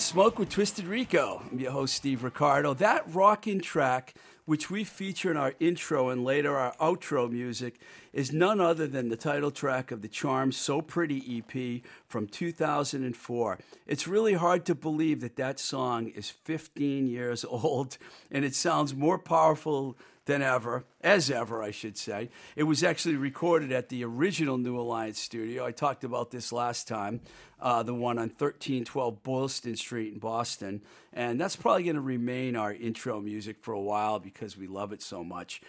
Smoke with Twisted Rico. I'm your host, Steve Ricardo. That rocking track, which we feature in our intro and later our outro music, is none other than the title track of the Charm So Pretty EP from 2004. It's really hard to believe that that song is 15 years old and it sounds more powerful than ever, as ever, I should say. It was actually recorded at the original New Alliance studio. I talked about this last time, uh, the one on 1312 Boylston Street in Boston. And that's probably going to remain our intro music for a while because we love it so much.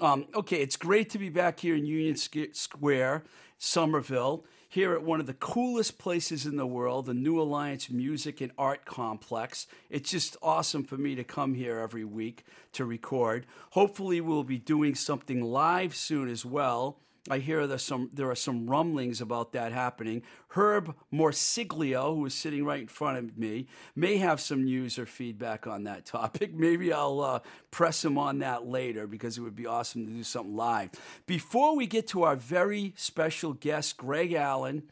Um, okay, it's great to be back here in Union Square, Somerville here at one of the coolest places in the world, the New Alliance Music and Art Complex. It's just awesome for me to come here every week to record. Hopefully, we'll be doing something live soon as well. I hear there's some there are some rumblings about that happening. Herb Morsiglio, who is sitting right in front of me, may have some news or feedback on that topic. Maybe I'll uh, press him on that later because it would be awesome to do something live. Before we get to our very special guest, Greg Allen.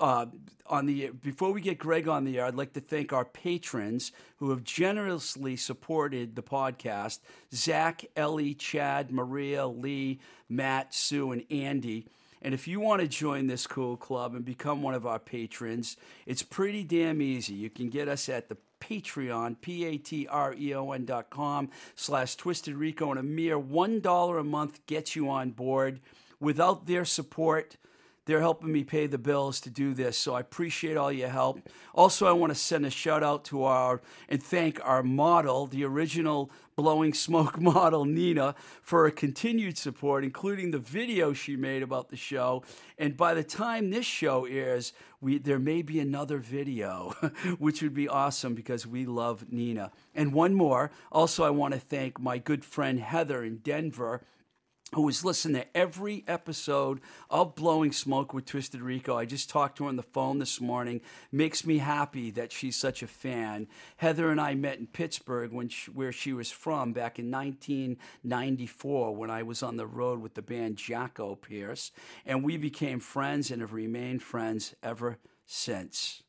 Uh, on the before we get Greg on the air, I'd like to thank our patrons who have generously supported the podcast: Zach, Ellie, Chad, Maria, Lee, Matt, Sue, and Andy. And if you want to join this cool club and become one of our patrons, it's pretty damn easy. You can get us at the Patreon, P-A-T-R-E-O-N dot com slash Twisted Rico, and a mere $1 a month gets you on board. Without their support, they're helping me pay the bills to do this, so I appreciate all your help. Also, I want to send a shout out to our and thank our model, the original blowing smoke model, Nina, for her continued support, including the video she made about the show. And by the time this show airs, we, there may be another video, which would be awesome because we love Nina. And one more. Also, I want to thank my good friend Heather in Denver who was listening to every episode of Blowing Smoke with Twisted Rico. I just talked to her on the phone this morning. Makes me happy that she's such a fan. Heather and I met in Pittsburgh, when she, where she was from, back in 1994 when I was on the road with the band Jackopierce. And we became friends and have remained friends ever since.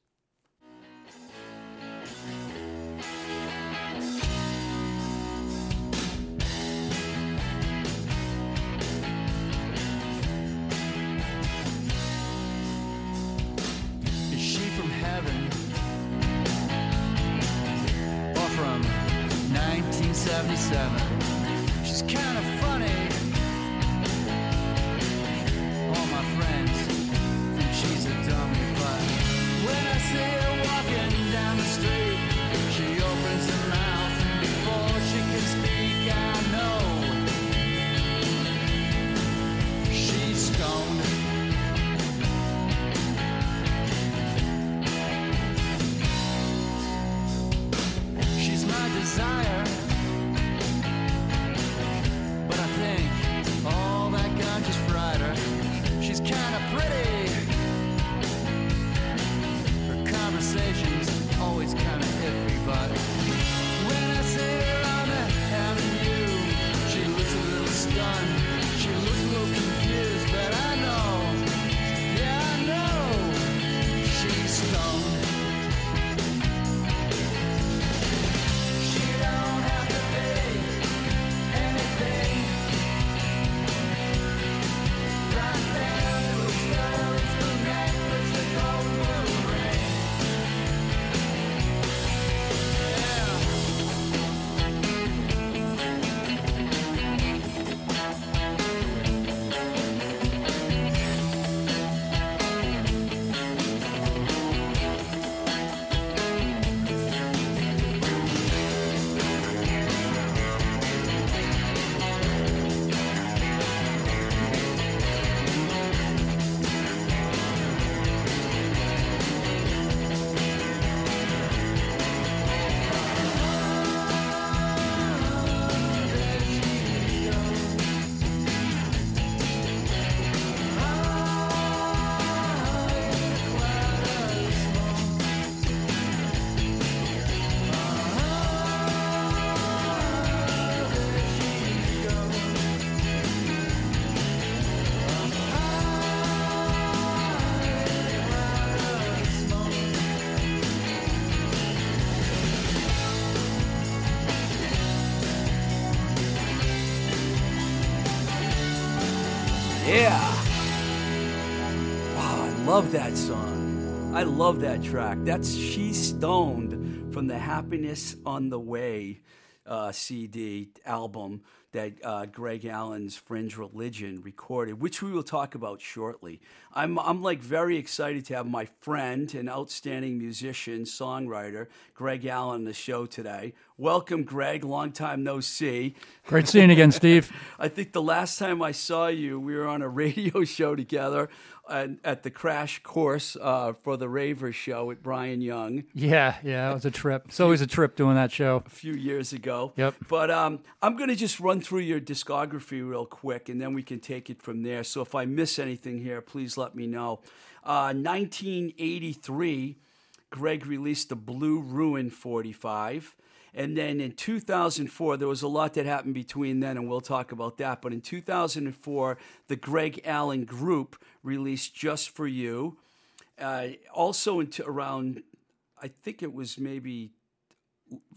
Heaven or from 1977. Love that track. That's She's Stoned from the Happiness on the Way uh, CD album that uh, Greg Allen's Fringe Religion recorded, which we will talk about shortly. I'm, I'm like very excited to have my friend and outstanding musician, songwriter, Greg Allen, on the show today. Welcome, Greg. Long time no see. Great seeing you again, Steve. I think the last time I saw you, we were on a radio show together at, at the crash course uh, for the Raver show with Brian Young Yeah, yeah, it was a trip. It's always a trip doing that show. a few years ago. Yep. But um, I'm going to just run through your discography real quick, and then we can take it from there. So if I miss anything here, please let me know. Uh, 1983, Greg released the Blue Ruin 45. And then in 2004, there was a lot that happened between then, and we'll talk about that. But in 2004, the Greg Allen Group released Just for You. Uh, also, into around, I think it was maybe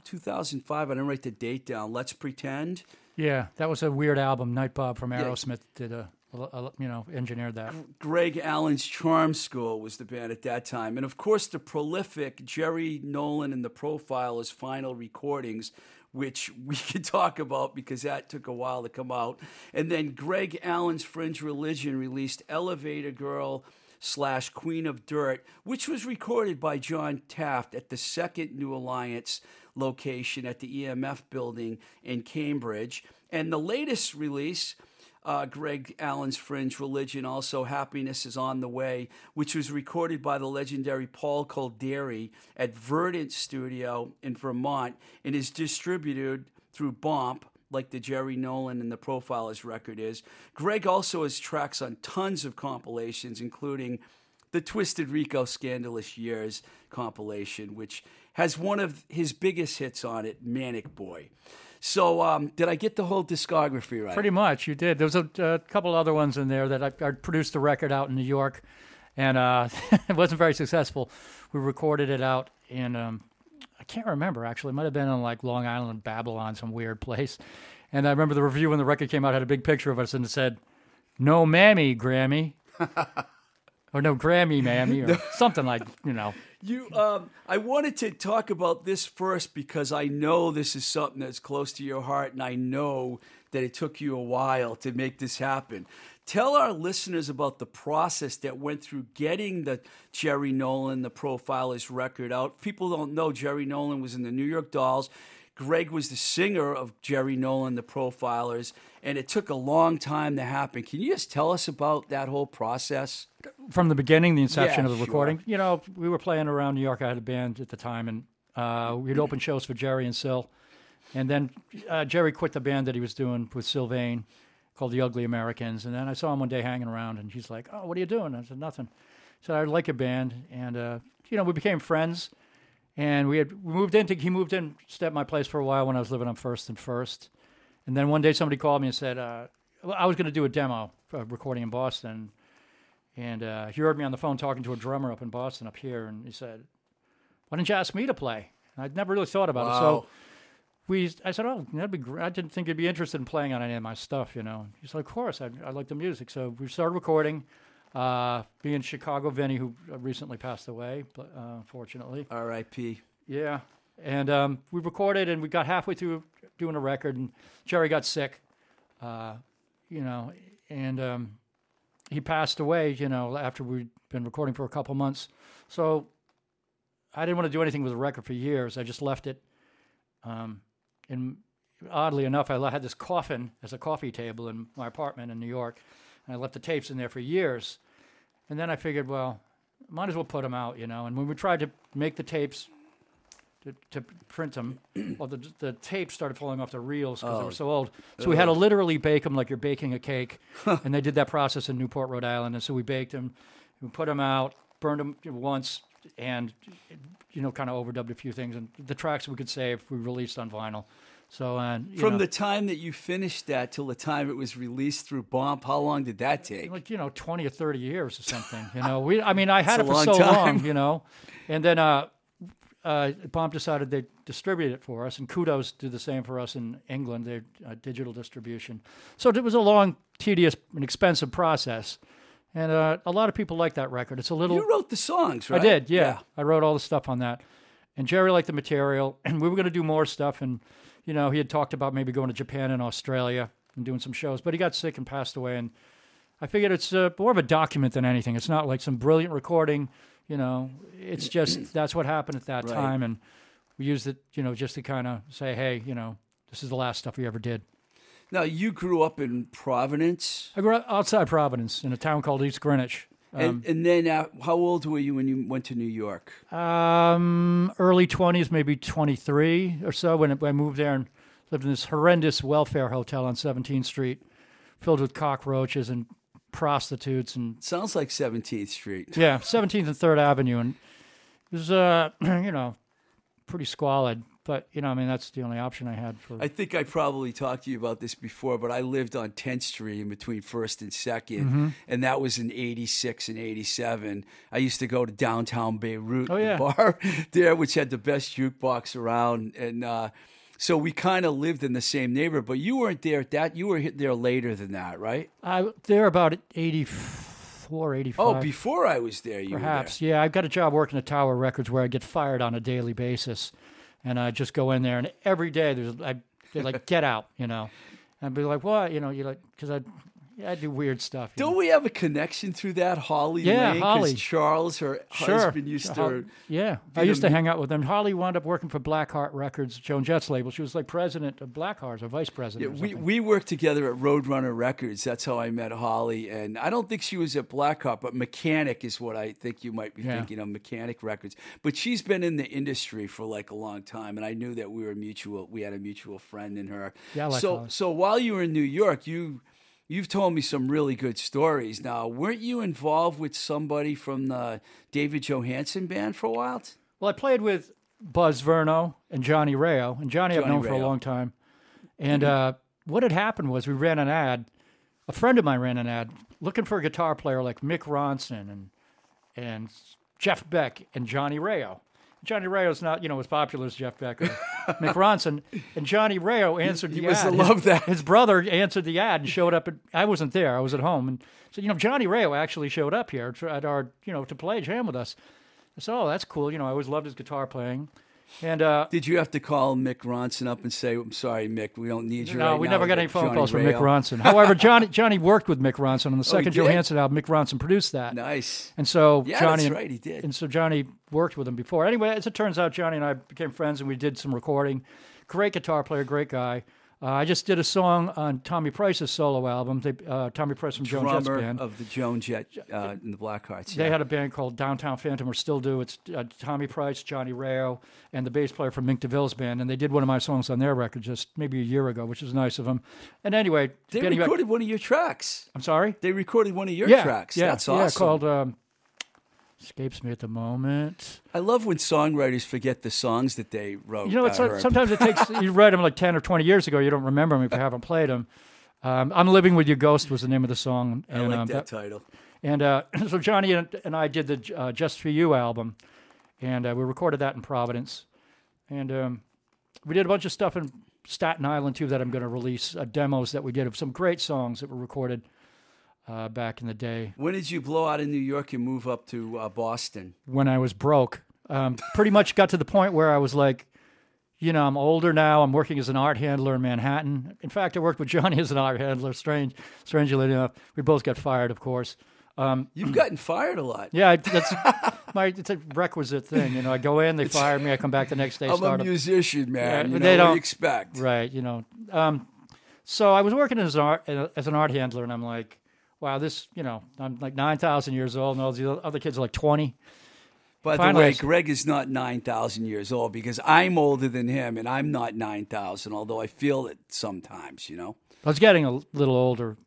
2005. I didn't write the date down. Let's pretend. Yeah, that was a weird album. Nite Bob from Aerosmith did a, a, a- you know, engineered that. Greg Allen's Charm School was the band at that time. And of course, the prolific Jerry Nolan and the Profilers final recordings, which we could talk about because that took a while to come out. And then Greg Allen's Fringe Religion released Elevator Girl slash Queen of Dirt, which was recorded by John Taft at the second New Alliance location at the EMF building in Cambridge. And the latest release uh, Greg Allen's Fringe Religion, also Happiness is on the Way, which was recorded by the legendary Paul Kolderie at Verdant Studio in Vermont and is distributed through Bomp, like the Jerry Nolan and the Profilers record is. Greg also has tracks on tons of compilations, including the Twisted Rico Scandalous Years compilation, which has one of his biggest hits on it, Manic Boy. So, um, did I get the whole discography right? Pretty much, you did. There was a, a couple other ones in there that I, I produced a record out in New York, and uh, it wasn't very successful. We recorded it out in um, I can't remember actually. It might have been in like Long Island, Babylon, some weird place. And I remember the review when the record came out had a big picture of us and it said, "No mammy, Grammy," or "No Grammy, mammy," or something like you know. You, um, I wanted to talk about this first because I know this is something that's close to your heart, and I know that it took you a while to make this happen. Tell our listeners about the process that went through getting the Jerry Nolan, the Profilers record out. People don't know Jerry Nolan was in the New York Dolls. Greg was the singer of Jerry Nolan, the Profilers, and it took a long time to happen. Can you just tell us about that whole process? from the beginning, the inception Yeah, of the sure. recording. You know, we were playing around New York. I had a band at the time, and uh, we'd open shows for Jerry and Syl. And then uh, Jerry quit the band that he was doing with Sylvain called the Ugly Americans. And then I saw him one day hanging around, and he's like, "Oh, what are you doing?" I said, "Nothing." He said, "I like your band," and uh, you know, we became friends. And we had we moved into he moved in, stayed at my place for a while when I was living on First and First. And then one day somebody called me and said, uh, I was going to do a demo uh, recording in Boston. And uh, he heard me on the phone talking to a drummer up in Boston, up here, and he said, "Why didn't you ask me to play?" And I'd never really thought about it. So we, I said, "Oh, that'd be great." I didn't think you'd be interested in playing on any of my stuff, you know. He said, "Of course, I, I like the music." So we started recording. Uh, being Chicago Vinny, who recently passed away, but, uh, unfortunately. R.I.P. Yeah, and um, we recorded, and we got halfway through doing a record, and Jerry got sick, uh, you know, and um, he passed away, you know, after we'd been recording for a couple months. So I didn't want to do anything with the record for years. I just left it. Um, and oddly enough, I had this coffin as a coffee table in my apartment in New York, and I left the tapes in there for years. And then I figured, well, might as well put them out, you know. And when we tried to make the tapes to, to print them, well, the, the tapes started falling off the reels because they were oh. so old. So we had to literally bake them like you're baking a cake. and they did that process in Newport, Rhode Island. And so we baked them, we put them out, burned them once, and you know, kind of overdubbed a few things. And the tracks we could save, we released on vinyl. So and you From know, the time that you finished that till the time it was released through Bomp, how long did that take? like you know 20 or 30 years or something you know we i mean i had it for so time. long you know and then uh uh, Bomp decided they'd distribute it for us, and Kudos did the same for us in England, their uh, digital distribution. So it was a long, tedious, and expensive process. and uh, a lot of people like that record. It's a little. You wrote the songs, right? I did, yeah. I wrote all the stuff on that. And Jerry liked the material, and we were going to do more stuff. And, you know, he had talked about maybe going to Japan and Australia and doing some shows, but he got sick and passed away. And I figured it's uh, more of a document than anything. It's not like some brilliant recording, you know, it's just that's what happened at that Right. time. And we used it, you know, just to kind of say, hey, you know, this is the last stuff we ever did. Now you grew up in Providence, I grew up outside Providence in a town called East Greenwich. And, and then uh, how old were you when you went to New York? Um, early twenties, maybe twenty three or so. When I moved there and lived in this horrendous welfare hotel on Seventeenth Street, filled with cockroaches and prostitutes and Sounds like 17th Street. yeah, Seventeenth and Third Avenue, and it was uh, you know, pretty squalid. But you know, I mean, that's the only option I had for. I think I probably talked to you about this before, but I lived on 10th Street in between 1st and 2nd, Mm-hmm. and that was in 86 and 87. I used to go to downtown Beirut, Oh, yeah. the bar there, which had the best jukebox around. And uh, so we kind of lived in the same neighborhood, but you weren't there at that. You were hit there later than that, right? I there about 84, 85. Oh, before I was there, you Perhaps, yeah. I got a job working at Tower Records where I get fired on a daily basis, and I just go in there, and every day there's I they're like get out, you know, and I'd be like what, you know, you like because I yeah, I do weird stuff. Don't know. we have a connection through that, Holly Yeah, Lane? Holly. Charles, her Sure. husband, used Hol- to. yeah, I used to hang out with them. Holly wound up working for Blackheart Records, Joan Jett's label. She was like president of Blackheart, or vice Yeah, president. or we, we worked together at Roadrunner Records. That's how I met Holly. And I don't think she was at Blackhawk, but Mechanic is what I think you might be Yeah. thinking of, Mechanic Records. But she's been in the industry for like a long time. And I knew that we were mutual. We had a mutual friend in her. Yeah, I like so, Holly. so while you were in New York, you. You've told me some really good stories. Now, weren't you involved with somebody from the David Johansen band for a while? Well, I played with Buzz Verno and Johnny Rao, and Johnny I've known for a long time. And uh, what had happened was we ran an ad. A friend of mine ran an ad looking for a guitar player like Mick Ronson and and Jeff Beck and Johnny Rao. Johnny Rao's not, you know, as popular as Jeff Beck or Mick Ronson. And Johnny Rao answered the must ad. loved that. His brother answered the ad and showed up. At, I wasn't there. I was at home. And so, you know, Johnny Rao actually showed up here to- at our, you know, to play jam with us. I said, oh, that's cool. You know, I always loved his guitar playing. And uh, Did you have to call Mick Ronson up and say, I'm sorry, Mick, we don't need you no, right we now. never got any phone Johnny calls from Rao." Mick Ronson. However, Johnny Johnny worked with Mick Ronson on the second did? Johansen album. Mick Ronson produced that. Nice. And so Yeah, Johnny that's and, right, he did. And so Johnny worked with him before. Anyway, as it turns out, Johnny and I became friends, and we did some recording. Great guitar player, great guy. Uh, I just did a song on Tommy Price's solo album. They, uh, Tommy Price from Joan Jett's band. of the Joan Jett uh, in the Blackhearts. They yeah. had a band called Downtown Phantom, or still do. It's uh, Tommy Price, Johnny Rao, and the bass player from Mink DeVille's band. And they did one of my songs on their record just maybe a year ago, which was nice of them. And anyway, They getting back- recorded one of your tracks. I'm sorry? They recorded one of your yeah, tracks. Yeah, That's yeah, awesome. called um, escapes me at the moment. I love when songwriters forget the songs that they wrote. You know, it's like, sometimes it takes you write them like ten or twenty years ago. You don't remember them if you haven't played them. Um, I'm living with your ghost was the name of the song, I and like um, that title. and uh, so Johnny and, and I did the uh, Just for You album, and uh, we recorded that in Providence, and um, we did a bunch of stuff in Staten Island too that I'm going to release uh, demos that we did of some great songs that were recorded uh, back in the day When did you blow out of New York and move up to uh, Boston? when I was broke. Um, pretty much got to the point where I was like, you know, I'm older now. I'm working as an art handler in Manhattan. In fact, I worked with Johnny as an art handler. Strange, strangely enough, we both got fired, of course. Um, You've gotten fired a lot. yeah, I, that's my it's a requisite thing. You know, I go in, they fire me, I come back the next day, I'm a musician, man. Yeah, you know, they don't- you expect? Right, you know. Um, so I was working as an art as an art handler, and I'm like, wow, this, you know, I'm like nine thousand years old, and all the other kids are like twenty. By Finally, the way, Greg is not 9,000 years old because I'm older than him and I'm not 9,000, although I feel it sometimes, you know? I was getting a little older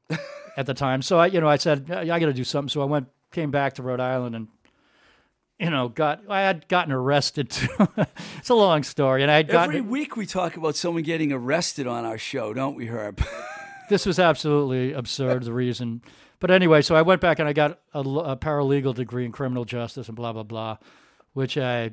at the time, so I, you know, I said I, got to do something. So I went, came back to Rhode Island, and you know, got I had gotten arrested. It's a long story, and I had Every week we talk about someone getting arrested on our show, don't we, Herb? This was absolutely absurd. The reason, but anyway, so I went back and I got a paralegal degree in criminal justice and blah blah blah, which I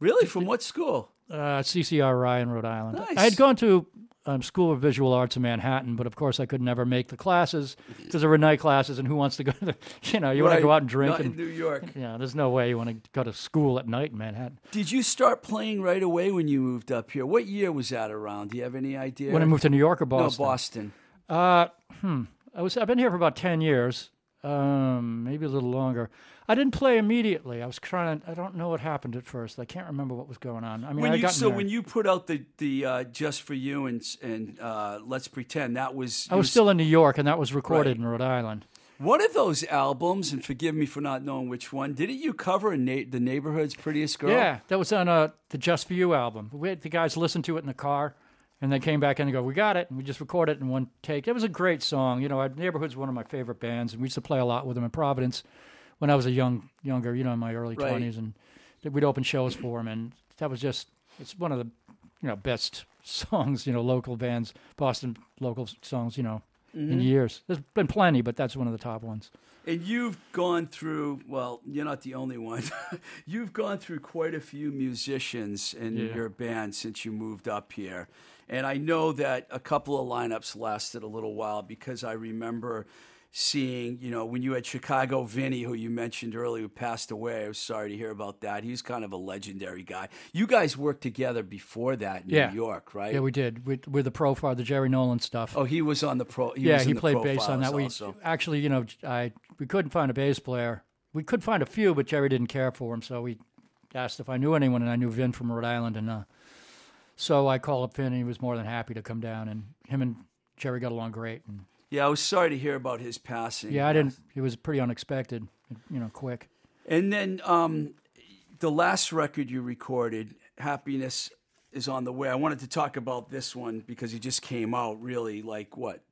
really? From what school? uh, CCRI in Rhode Island. Nice. I had gone to um, School of Visual Arts in Manhattan, but of course I could never make the classes because there were night classes, and who wants to go to, the, you know, you want to go out and drink, Not in and New York. yeah, there's no way you want to go to school at night in Manhattan. Did you start playing right away when you moved up here? What year was that around? Do you have any idea? When I moved to New York or Boston, No, Boston. Uh, hmm. I was. I've been here for about ten years, um, maybe a little longer. I didn't play immediately. I was trying. to I don't know what happened at first. I can't remember what was going on. I mean, When I you so when you put out the the uh, just for you and and uh, let's pretend that was I you was still in New York, and that was recorded Right. in Rhode Island. one of those albums. And forgive me for not knowing which one. Didn't you cover na- the neighborhood's prettiest girl? Yeah, that was on uh, the Just for You album. We had the guys listen to it in the car, and they came back in and go, "We got it," and we just recorded it in one take. It was a great song. You know, our neighborhood's one of my favorite bands, and we used to play a lot with them in Providence when I was a young younger, you know, in my early Right. twenties, and we'd open shows for them, and that was just it's one of the you know best songs, you know, local bands, Boston local songs, you know. Mm-hmm. In years, there's been plenty, but that's one of the top ones. And you've gone through, well, you're not the only one. you've gone through quite a few musicians in Yeah. your band since you moved up here. And I know that a couple of lineups lasted a little while because I remember seeing, you know, when you had Chicago Vinny, who you mentioned earlier, who passed away. I was sorry to hear about that. He's kind of a legendary guy. You guys worked together before that in Yeah. New York, right? Yeah, we did with with the profile, the Jerry Nolan stuff. oh, he was on the pro. He yeah, he played bass on that. We actually, you know, I we couldn't find a bass player. We could find a few, but Jerry didn't care for him, so we asked if I knew anyone, and I knew Vin from Rhode Island, and uh, so I called up Vin, and he was more than happy to come down, and him and Jerry got along great. And Yeah, I was sorry to hear about his passing. yeah, I didn't. It was pretty unexpected, you know, quick. And then um, the last record you recorded, Happiness is on the way. I wanted to talk about this one because it just came out really like what?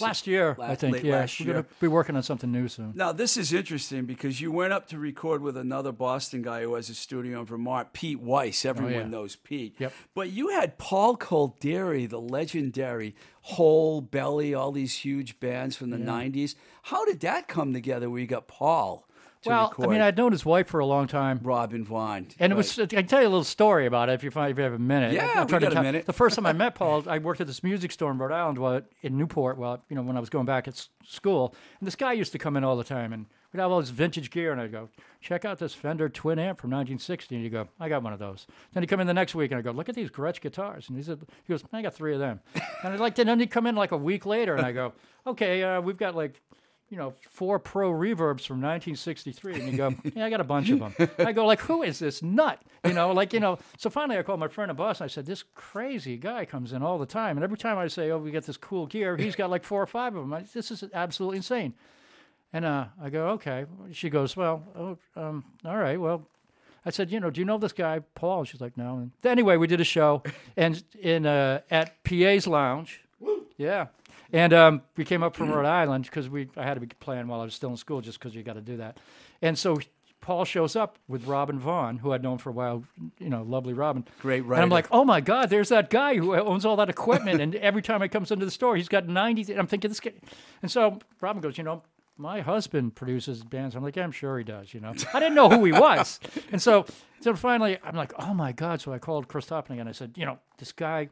Last year, la- I think. Yeah, last we're gonna be working on something new soon. Now, this is interesting because you went up to record with another Boston guy who has a studio in Vermont, Pete Weiss. Oh, Everyone Oh, yeah. knows Pete. Yep. But you had Paul Kolderie, the legendary Whole Belly, all these huge bands from the 90s. How did that come together where you got Paul to Well, record I mean, I'd known his wife for a long time. Robin Vaughn? And it was, I can tell you a little story about it if you, find, if you have a minute. Yeah, I'm we trying to got a tell- minute. The first time I met Paul, I worked at this music store in Rhode Island, well, in Newport, well, you know, when I was going back at s- school. And this guy used to come in all the time, and we'd have all this vintage gear, and I'd go, check out this Fender Twin Amp from 1960. And he'd go, I got one of those. Then he'd come in the next week, and I'd go, look at these Gretsch guitars. And he said, he goes, I got three of them. and I'd like, and then he'd come in like a week later, and I go, okay, uh, we've got like you know, four pro reverbs from 1963. And you go, yeah, I got a bunch of them. I go, like, who is this nut? You know, like, you know, so finally I called my friend and boss and I said, this crazy guy comes in all the time. And every time I say, oh, we got this cool gear, he's got like four or five of them. I, this is absolutely insane. And uh, I go, okay. She goes, well, oh, um, all right, well, I said, you know, do you know this guy, Paul? She's like, no. And anyway, we did a show and in uh, at PA's Lounge. Yeah. And um, we came up from Rhode Island because we I had to be playing while I was still in school just because you got to do that. And so Paul shows up with Robin Vaughn, who I'd known for a while, you know, lovely Robin. Great And. I'm like, oh my God, there's that guy who owns all that equipment. and every time he comes into the store, he's got 90. And I'm thinking, this guy. And so Robin goes, you know, my husband produces bands. I'm like, yeah, I'm sure he does, you know. I didn't know who he was. and so, so finally, I'm like, oh my God. So I called Chris Topping and I said, you know, this guy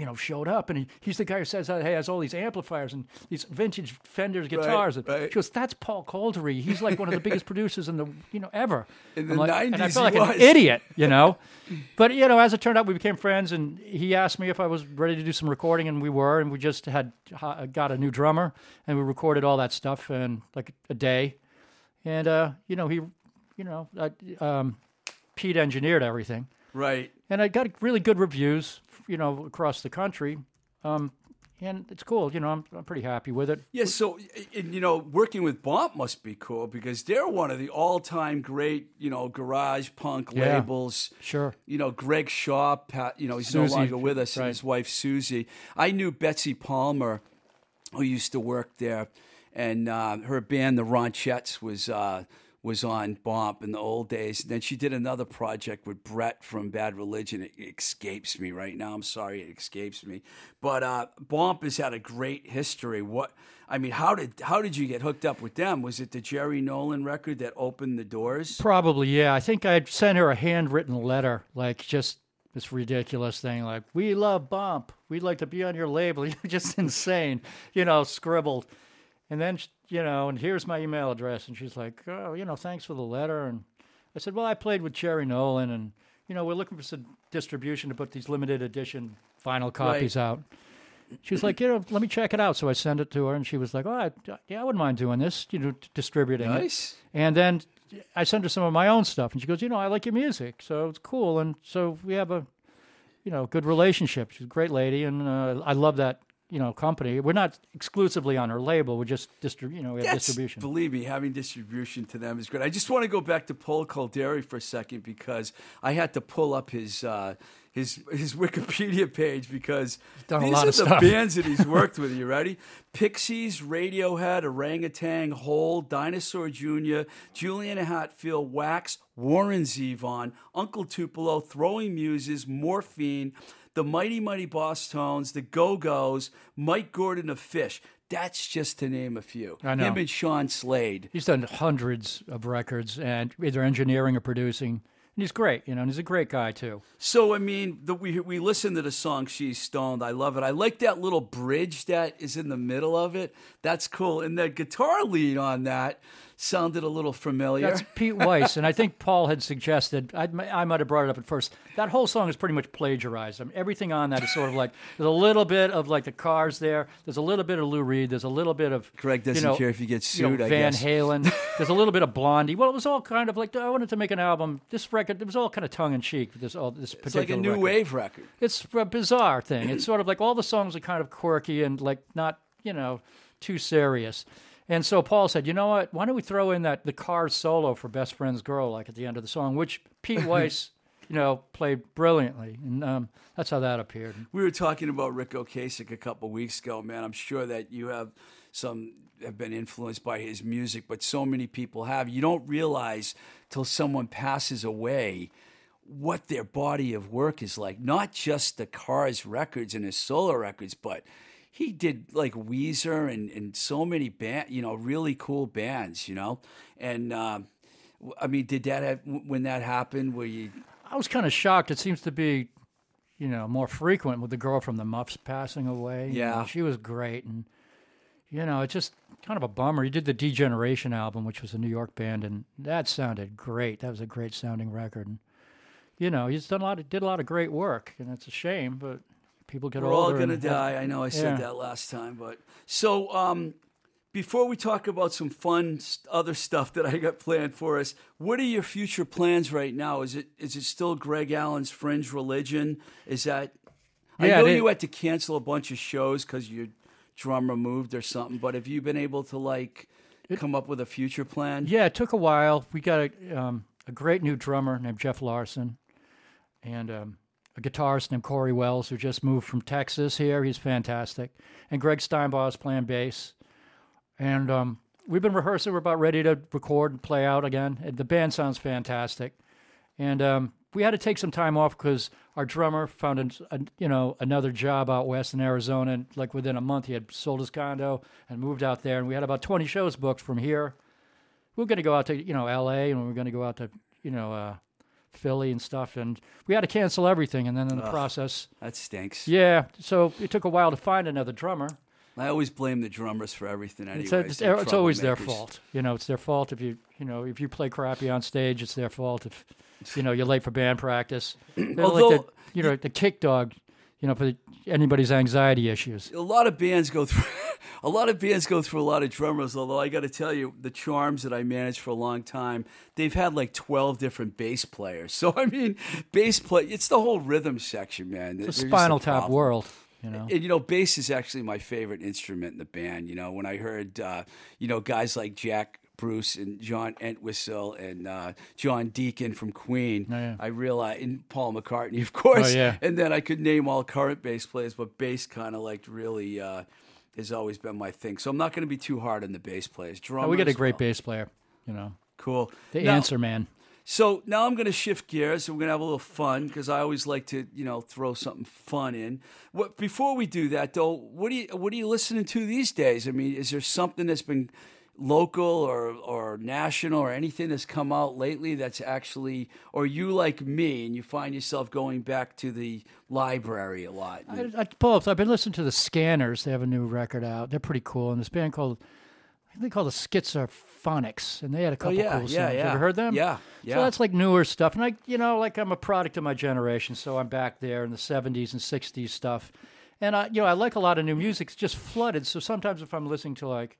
you know, showed up, and he, he's the guy who says, "Hey, has all these amplifiers and these vintage Fenders guitars." and right. She goes, "That's Paul Kolderie. He's like one of the biggest producers in the you know ever." In the like- and I 90s felt like an idiot, you know. but you know, as it turned out, we became friends, and he asked me if I was ready to do some recording, and we were, and we just had got a new drummer, and we recorded all that stuff in like a day, and uh, you know, he, you know, uh, um, Pete engineered everything right. and I got really good reviews, you know, across the country. Um, and it's cool, you know. I'm, I'm pretty happy with it. Yeah, so and, you know, working with Bomp must be cool because they're one of the all-time great, you know, garage punk Yeah. labels. Sure. You know, Greg Shaw, Pat, you know, he's Susie, no longer with us, and his wife Susie. I knew Betsy Palmer, who used to work there, and uh, her band, the Ronchettes, was uh, was on Bomp in the old days. And then she did another project with Brett from Bad Religion. It escapes me right now. I'm sorry, it escapes me. But uh, Bomp has had a great history. What I mean, how did how did you get hooked up with them? Was it the Jerry Nolan record that opened the doors? Probably, yeah. I think I'd sent her a handwritten letter, like just this ridiculous thing like "We love Bomp. We'd like to be on your label." You're just insane, you know, scribbled. And then you know, and here's my email address, and she's like, "Oh, you know, thanks for the letter." And I said, "Well, I played with Jerry Nolan, and you know, we're looking for some distribution to put these limited edition final copies out." She was like, "You know, let me check it out." So I sent it to her, and she was like, "Oh, I, yeah, I wouldn't mind doing this, you know, distributing it." Nice. And then I sent her some of my own stuff, and she goes, "You know, I like your music, so it's cool." And so we have a, you know, good relationship. She's a great lady, and uh, I love that you know company. We're not exclusively on her label. We're just distrib- you know, we have That's, distribution. Believe me, having distribution to them is great. I just want to go back to Paul Kolderie for a second because I had to pull up his uh, his his Wikipedia page because done a these lot are of the stuff. bands that he's worked with. You ready? Pixies, Radiohead, Orangutan, Hole, Dinosaur Jr., Juliana Hatfield, Wax, Warren Zevon, Uncle Tupelo, Throwing Muses, Morphine, the Mighty Mighty Bosstones, the Go Go's, Mike Gordon of Phish. That's just to name a few. I know. Him and Sean Slade. He's done hundreds of records, and either engineering or producing. And he's great, you know, and he's a great guy too. So I mean, the, we we listen to the song "She's Stoned." I love it. I like that little bridge that is in the middle of it. That's cool, and the guitar lead on that sounded a little familiar. That's Pete Weiss, and I think Paul had suggested. I, I might have brought it up at first. That whole song is pretty much plagiarized. I mean, everything on that is sort of like there's a little bit of like the Cars there. There's a little bit of Lou Reed. There's a little bit of Greg doesn't you know, care if you know, sued, I Van guess. Halen. There's a little bit of Blondie. Well, it was all kind of like I wanted to make an album. This record, it was all kind of tongue in cheek. This all this it's like a particular new record. wave record. It's a bizarre thing. It's sort of like all the songs are kind of quirky and like not, you know, too serious. And so Paul said, "You know what? Why don't we throw in that the Cars solo for Best Friend's Girl, like at the end of the song, which Pete Weiss, you know, played brilliantly, and um, that's how that appeared. We were talking about Ric Ocasek a couple weeks ago, man. I'm sure that you have some have been influenced by his music, but so many people have. You don't realize till someone passes away what their body of work is like. Not just the Cars records and his solo records, but he did like Weezer and, and so many band, you know, really cool bands, you know. And uh, I mean, did that have when that happened? Where you I was kind of shocked. It seems to be, you know, more frequent with the girl from the Muffs passing away. You Yeah. know, she was great, and you know, it's just kind of a bummer. He did the D Generation album, which was a New York band, and that sounded great. That was a great sounding record. And, you know, he's done a lot. Of, did a lot of great work, and it's a shame, but people get We're all gonna and- die. I know I said Yeah. that last time, but so um, before we talk about some fun other stuff that I got planned for us, what are your future plans right now? Is it is it still Greg Allen's Fringe Religion? Is that? I know it- you had to cancel a bunch of shows because your drummer removed or something, but have you been able to like come up with a future plan? Yeah, it took a while. We got a, um, a great new drummer named Jeff Larson and um, a guitarist named Corey Wells who just moved from Texas here. He's fantastic. And Greg Steinbaugh is playing bass. And um, we've been rehearsing. We're about ready to record and play out again. The band sounds fantastic. And um, we had to take some time off because our drummer found an, a, you know another job out west in Arizona. And like within a month, he had sold his condo and moved out there. And we had about 20 shows booked from here we were going to go out to you know L.A. and we were going to go out to you know uh, Philly and stuff, and we had to cancel everything. And then in the process, That stinks. yeah, so it took a while to find another drummer. I always blame the drummers for everything. Anyway, It's, it's, it's always their fault. You know, it's their fault if you you know if you play crappy on stage. It's their fault if you know you're late for band practice. They're like Although- the, you know the kick dog. You know, for the, anybody's anxiety issues. a lot of bands go through a lot of bands go through a lot of drummers although i got to tell you the charms that i managed for a long time they've had like 12 different bass players so i mean bass play it's the whole rhythm section man The They're just a Spinal Tap problem. world. You know, and you know bass is actually my favorite instrument in the band you know when i heard uh, you know guys like jack Bruce and John Entwistle and uh, John Deacon from Queen. Oh, yeah. I realized, and Paul McCartney, of course. Oh, yeah. And then I could name all current bass players, but bass kind of like really uh, has always been my thing. So I'm not going to be too hard on the bass players. Drummers, Oh, we got a great well, bass player. You know, Cool. the Now- answer man. so now I'm going to shift gears. and We're going to have a little fun because I always like to, you know, throw something fun in. What before we do that though? What do you what are you listening to these days? I mean, is there something that's been local or or national or anything that's come out lately that's actually or you like me and you find yourself going back to the library a lot? I, I, both. I've been listening to the Scanners. They have a new record out. They're pretty cool. And this band called, I think they call it Schizophonics, and they had a oh, couple oh yeah, cool songs. yeah. You heard them? Yeah, yeah. So that's like newer stuff, and I, you know, like I'm a product of my generation, so I'm back there in the '70s and '60s stuff, and I, you know, I like a lot of new music. It's just flooded. So sometimes if I'm listening to like,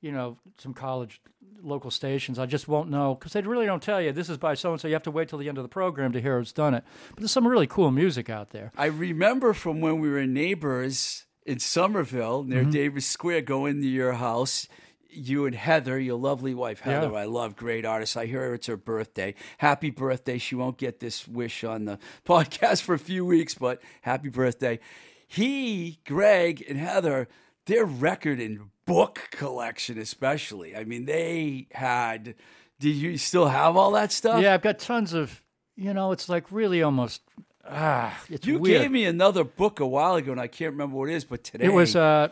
you know, some college local stations, I just won't know because they really don't tell you this is by so and so. You have to wait till the end of the program to hear who's done it. But there's some really cool music out there. I remember from when we were neighbors in Somerville near Mm-hmm. Davis Square, going to your house. You and Heather, your lovely wife Heather, Yeah. I love, great artist. I hear it's her birthday. Happy birthday! She won't get this wish on the podcast for a few weeks, but happy birthday. He, Greg, and Heather, their record and book collection, especially. I mean, they had. Do you still have all that stuff? Yeah, I've got tons of. You know, it's like really almost. Ah, it's You weird. gave me another book a while ago, and I can't remember what it is, but today It was uh,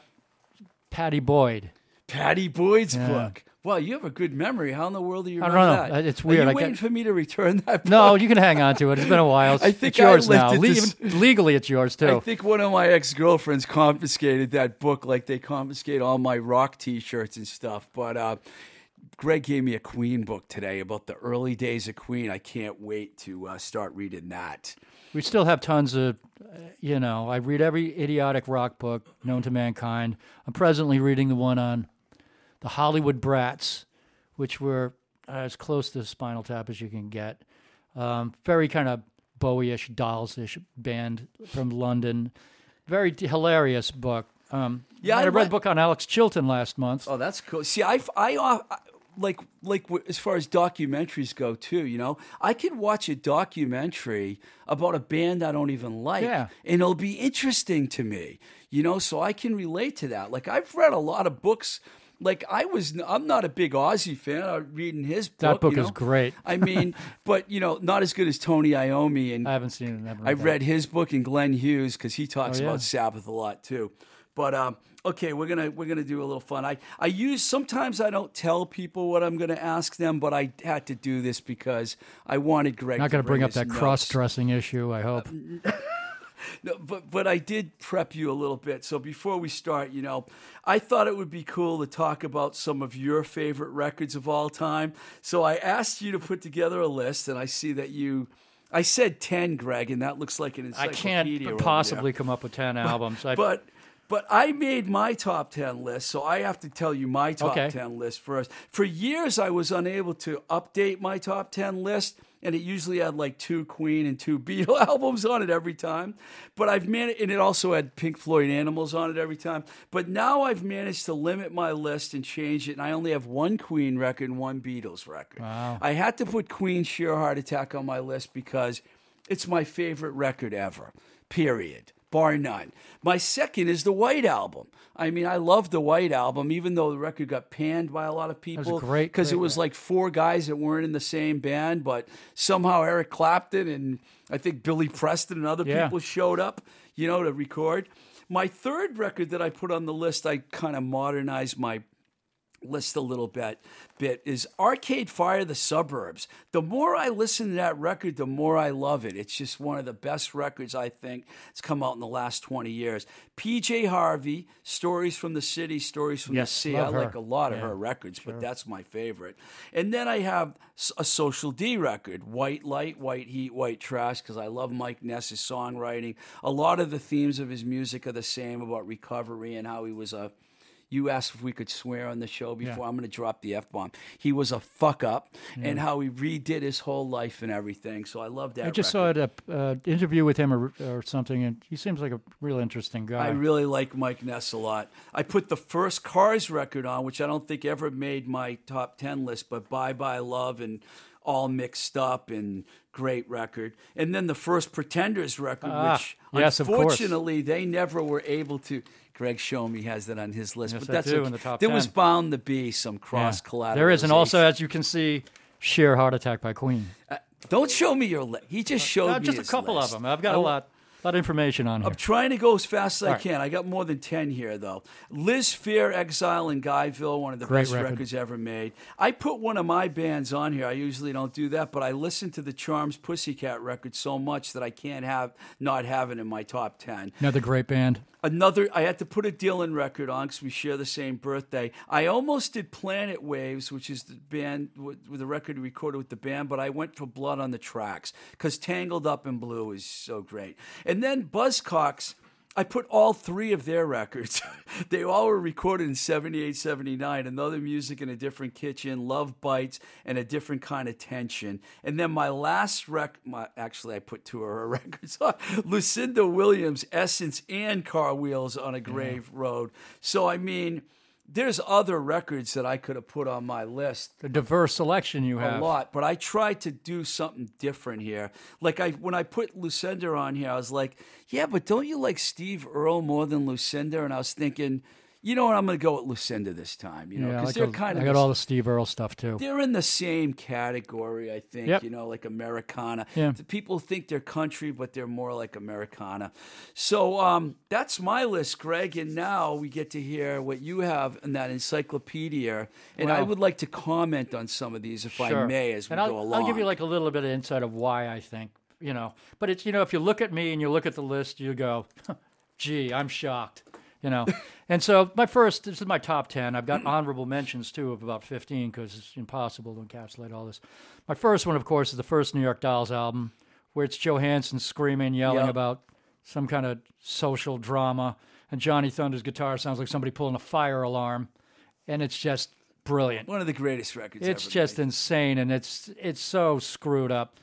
Pattie Boyd. Pattie Boyd's Yeah. book. Well, you have a good memory. How in the world do you I don't know. that? It's Are weird. you I waiting get- for me to return that book? No, you can hang on to it. It's been a while. It's, I think it's yours now. lifted Le- this- legally, it's yours too. I think one of my ex girlfriends confiscated that book like they confiscate all my rock t shirts and stuff. But uh, Greg gave me a Queen book today about the early days of Queen. I can't wait to uh, start reading that. we still have tons of, you know, I read every idiotic rock book known to mankind. I'm presently reading the one on the Hollywood Brats, which were uh, as close to Spinal Tap as you can get. Um, very kind of Bowie-ish, Dolls-ish band from London. Very t- hilarious book. Um, Yeah, I I read like- a book on Alex Chilton last month. Oh, that's cool. See, I, I, uh, like, like as far as documentaries go, too. You know, I could watch a documentary about a band I don't even like, Yeah. and it'll be interesting to me. You know, so I can relate to that. Like, I've read a lot of books. Like, I was, I'm not a big Ozzy fan. I'm reading his book. That book you is great. I mean, but you know, not as good as Tony Iommi and I haven't seen I that. read his book and Glenn Hughes because he talks Oh, yeah. about Sabbath a lot too. But um, okay, we're gonna we're gonna do a little fun. I I use sometimes I don't tell people what I'm gonna ask them, but I had to do this because I wanted Greg. Not going to bring up that cross-dressing issue. I hope. No, but but I did prep you a little bit. So before we start, you know, I thought it would be cool to talk about some of your favorite records of all time. So I asked you to put together a list, and I see that you. I said ten, Greg, and that looks like an encyclopedia. I can't possibly come up with ten albums. I, But but I made my top ten list, so I have to tell you my top Okay. ten list first. For years, I was unable to update my top ten list, and it usually had like two Queen and two Beatle albums on it every time. But I've managed, and it also had Pink Floyd Animals on it every time. But now I've managed to limit my list and change it, and I only have one Queen record and one Beatles record. Wow. I had to put Queen Sheer Heart Attack on my list because it's my favorite record ever, period, bar none. My second is the White Album. I mean, I love the White Album, even though the record got panned by a lot of people. great, Because it was like four guys that weren't in the same band, but somehow Eric Clapton and I think Billy Preston and other Yeah. people showed up, you know, to record. My third record that I put on the list, I kind of modernized my list a little bit bit is Arcade Fire the Suburbs. The more I listen to that record, the more I love it. It's just one of the best records I think it's come out in the last 20 years. PJ Harvey, Stories from the City, Stories from Yes, the Sea. I her. like a lot of her records, but that's my favorite. And then I have a Social D record, White Light, White Heat, White Trash, because I love Mike Ness's songwriting. A lot of the themes of his music are the same about recovery and how he was a you asked if we could swear on the show before. I'm going to drop the f bomb. He was a fuck up, and how he redid his whole life and everything. So I love that. I just record. saw an uh, interview with him or, or something, and he seems like a real interesting guy. I really like Mike Ness a lot. I put the first Cars record on, which I don't think ever made my top 10 list, but Bye Bye Love and All Mixed Up and great record. And then the first Pretenders record, Ah, which yes, unfortunately they never were able to. Greg Shomi has that on his list, Yes, but that's do, okay. in the top there was bound to be some cross collateral. There is, and also as you can see, sheer heart attack by Queen. don't show me your list. He just showed Uh, me just a couple list. of them. I've got I a wa- lot. lot of information on here. I'm trying to go as fast as I All right. can. I got more than 10 here, though. Liz Phair, Exile in Guyville, one of the Great best record. records ever made. I put one of my bands on here. I usually don't do that, but I listen to the Charms Pussycat record so much that I can't have not have it in my top 10. Another great band. Another, I had to put a Dylan record on because we share the same birthday. I almost did Planet Waves, which is the band with, with the record recorded with the band, but I went for Blood on the Tracks because Tangled Up in Blue is so great. And then Buzzcocks, I put all three of their records. they all were recorded in 78, 79. Another music in a different kitchen, Love Bites, and a different kind of tension. And then my last rec, my, actually, I put two of her records on Lucinda Williams, Essence, and Car Wheels on a Gravel Road. So, I mean, there's other records that I could have put on my list The diverse selection you have. a lot, but I tried to do something different here. Like I when I put Lucinda on here, I was like, yeah, but don't you like Steve Earle more than Lucinda? And I was thinking, you know what, I'm going to go with Lucinda this time. You know, Yeah, because like they're those- kind I got the- all the Steve Earle stuff too. they're in the same category, I think. Yep. You know, like Americana. Yeah. The People think they're country, but they're more like Americana. So um, that's my list, Greg. And now we get to hear what you have in that encyclopedia. And I would like to comment on some of these, if I may, as we and I'll, go along. I'll give you like a little bit of insight of why I think, you know. But it's, you know, if you look at me and you look at the list, you go, gee, I'm shocked, you know. and so my first, this is my top 10. I've got honorable mentions too of about 15 because it's impossible to encapsulate all this. My first one, of course, is the first New York Dolls album where it's Johansen screaming, yelling Yep. about some kind of social drama. And Johnny Thunders' guitar sounds like somebody pulling a fire alarm. And it's just brilliant One of the greatest records it's just made. insane and it's it's so screwed up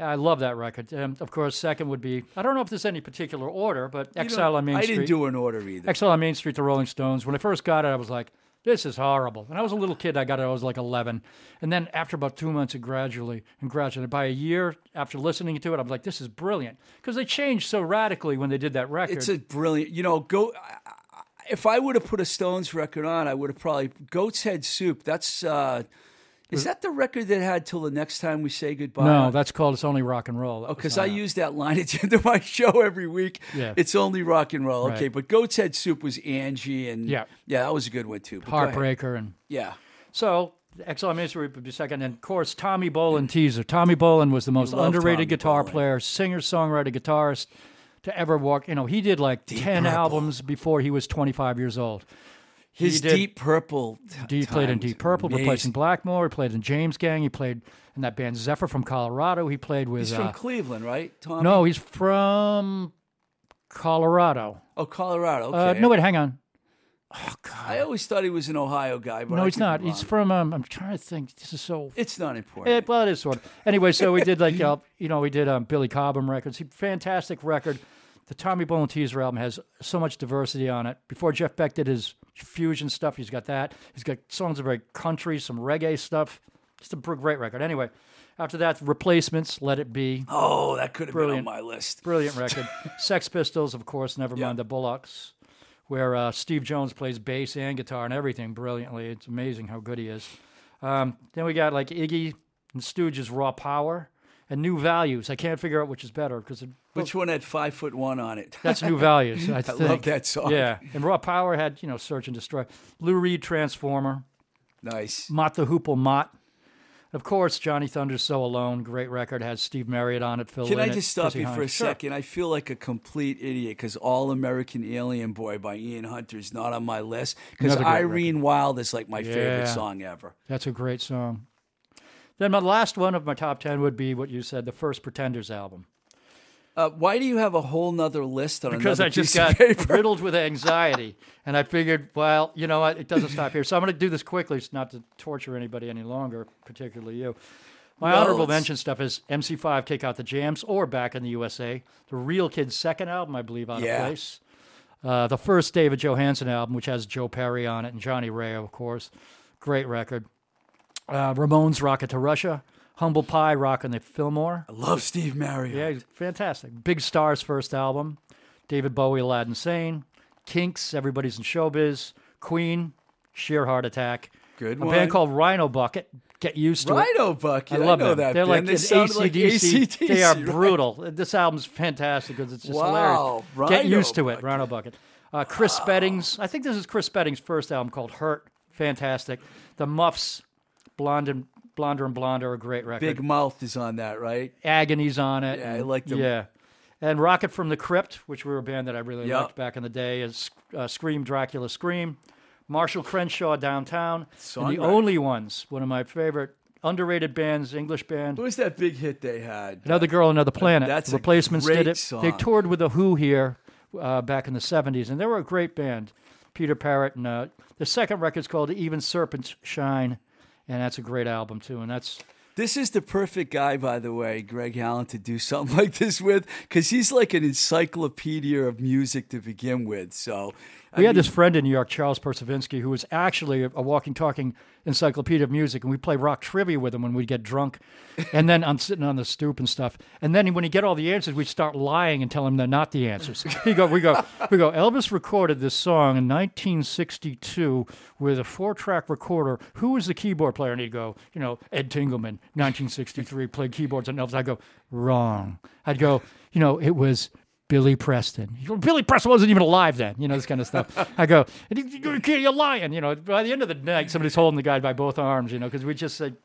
yeah, I love that record. Um, of course, second would be I don't know if there's any particular order, but You Exile on Main I Street. I didn't do an order either. Exile on Main Street, the Rolling Stones. When I first got it, I was like, "This is horrible." And I was a little kid. I got it. I was like 11, and then after about two months, it gradually and gradually. By a year after listening to it, I was like, "This is brilliant," because they changed so radically when they did that record. It's a brilliant. You know, go. If I would have put a Stones record on, I would have probably Goat's Head Soup. That's uh, is that the record that had till the next time we say goodbye? no, that's called "It's Only Rock and Roll." Oh, that was because I it. use that line at the end of my show every week. Yeah. it's only rock and roll. Okay, but Goat's Head Soup was Angie, and Yeah. yeah, that was a good one too. But. Heartbreaker and Yeah, So, Exile Street would be second. And, of course, Tommy Bolin teaser. Tommy Bolin was the most underrated Tommy guitar player, singer, songwriter, guitarist to ever walk. You know, he did like 10 Purple. albums before he was 25 years old. His did- Deep Purple. He played in Deep Purple, amazing. replacing Blackmore. He played in James Gang. He played in that band Zephyr from Colorado. He played with. He's from uh, Cleveland, right? Tom. no, he's from Colorado. Oh, Colorado. Uh, Okay. no, wait, hang on. Oh God! I always thought he was an Ohio guy, but No, I he's not. He's from. Um, I'm trying to think. This is so It's not important. Eh, well, it is sort of. Anyway, so we did like uh, you know we did um, Billy Cobham records. He, fantastic record. The Tommy Bolin Teaser album has so much diversity on it. Before Jeff Beck did his fusion stuff, he's got that. He's got songs are very country, some reggae stuff. Just a great record. Anyway, after that, Replacements, Let It Be, oh, that could have been on my list. brilliant record. Sex Pistols, of course, never mind the Bollocks, where uh, Steve Jones plays bass and guitar and everything brilliantly. It's amazing how good he is. Um, then we got like Iggy and Stooges' Raw Power and New Values. I can't figure out which is better because Which one had five foot one on it? that's New Values. I, I love that song. Yeah, and Raw Power had you know Search and Destroy, Lou Reed Transformer, Nice. Mott the Hoople Mott. Of course, Johnny Thunders' So Alone, great record, has Steve Marriott on it. Phil Can I just stop Chrissy you for a Sure. second? I feel like a complete idiot because All American Alien Boy by Ian Hunter is not on my list because Irene Wilde is like my favorite song ever. That's a great song. Then my last one of my top ten would be what you said, the first Pretenders album, Uh, why do you have a whole nother list on because I just got riddled with anxiety, and I figured, well, you know what, it doesn't stop here, so I'm going to do this quickly, it's not to torture anybody any longer, particularly you. My No, honorable it's- mention stuff is MC5, Take Out the Jams, or Back in the USA, the Real Kids' second album, I believe, out Yeah. of place. Uh, the first David Johansen album, which has Joe Perry on it and Johnny Rao, of course. Great record. Uh, Ramones, Rocket to Russia. Humble Pie, Rockin' the Fillmore. I love Steve Marriott. Yeah, he's fantastic. Big Star's first album. David Bowie, Aladdin Sane. Kinks, Everybody's in Showbiz. Queen, Sheer Heart Attack. Good A one. band called Rhino Bucket. Get used to it. Rhino Bucket. I love know them. that. They're band. like they an like AC/DC. AC/DC, They are right? brutal. This album's fantastic because it's just Wow, hilarious. Get Rhino used to it, Rhino Bucket. Uh, Chris Spedding's. I think this is Chris Spedding's first album called Hurt. Fantastic. The Muffs, Blonde and Blonder and Blonde are a great record. Big Mouth is on that, right? Agony's on it. Yeah, I like them. Yeah. And Rocket from the Crypt, which were a band that I really Yep. liked back in the day, is uh, Scream, Dracula, Scream. Marshall Crenshaw, Downtown. And the. Only Ones, one of my favorite underrated bands, English band. What was that big hit they had? Another Girl, Another Planet. That's a Replacements great did it. song. They toured with The Who here uh, back in the 70s, and they were a great band. Peter Perrett. And uh, the second record's called Even Serpents Shine, and that's a great album, too. And that's This is the perfect guy, by the way, Greg Allen, to do something like this with, because he's like an encyclopedia of music to begin with. So I We had mean, this friend in New York, Charles Persavinsky, who was actually a, a walking, talking encyclopedia of music, and we play rock trivia with him when we'd get drunk, and then I'm sitting on the stoop and stuff. And then when he get all the answers, we'd start lying and tell him they're not the answers. He go, we go, we go. Elvis recorded this song in 1962 with a four-track recorder. Who was the keyboard player? And he'd go, you know, Ed Tingelman, 1963, played keyboards on Elvis. I go, wrong. I'd go, you know, it was. Billy Preston. Billy Preston wasn't even alive then, you know, this kind of stuff. I go, "And you- you're, you're lying, you know. By the end of the night, somebody's holding the guy by both arms, you know, because we just said,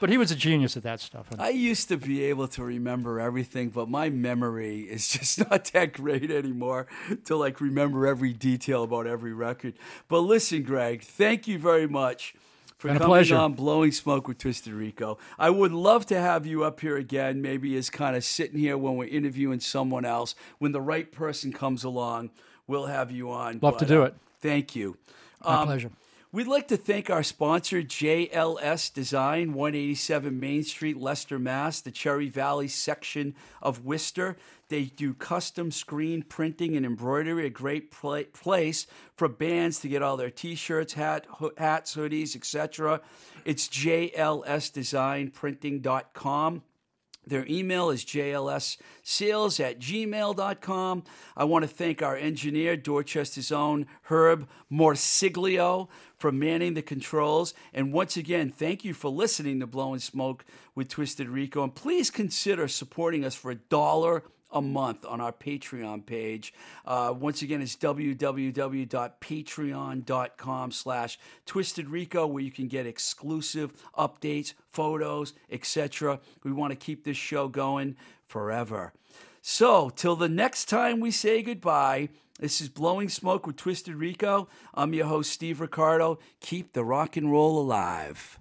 but he was a genius at that stuff. I used to be able to remember everything, but my memory is just not that great anymore to like remember every detail about every record. But listen, Greg, thank you very much for Been a coming pleasure. on Blowing Smoke with Twisted Rico. I would love to have you up here again, maybe as kind of sitting here when we're interviewing someone else. When the right person comes along, we'll have you on. Love to do uh, it. Thank you. my Um, pleasure. We'd like to thank our sponsor, JLS Design, 187 Main Street, Leicester, Mass., the Cherry Valley section of Worcester. They do custom screen printing and embroidery, a great pla- place for bands to get all their t-shirts, hat, ho- hats, hoodies, etc. It's jlsdesignprinting.com. Their email is jlssales at gmail.com. I want to thank our engineer, Dorchester's own Herb Morsiglio, for manning the controls. And once again, thank you for listening to Blowing Smoke with Twisted Rico. And please consider supporting us for a dollar a month on our Patreon page. Uh, once again, it's www.patreon.com slash Twisted Rico, where you can get exclusive updates, photos, etc. We want to keep this show going forever. So, till the next time we say goodbye, this is Blowing Smoke with Twisted Rico. I'm your host, Steve Ricardo. Keep the rock and roll alive.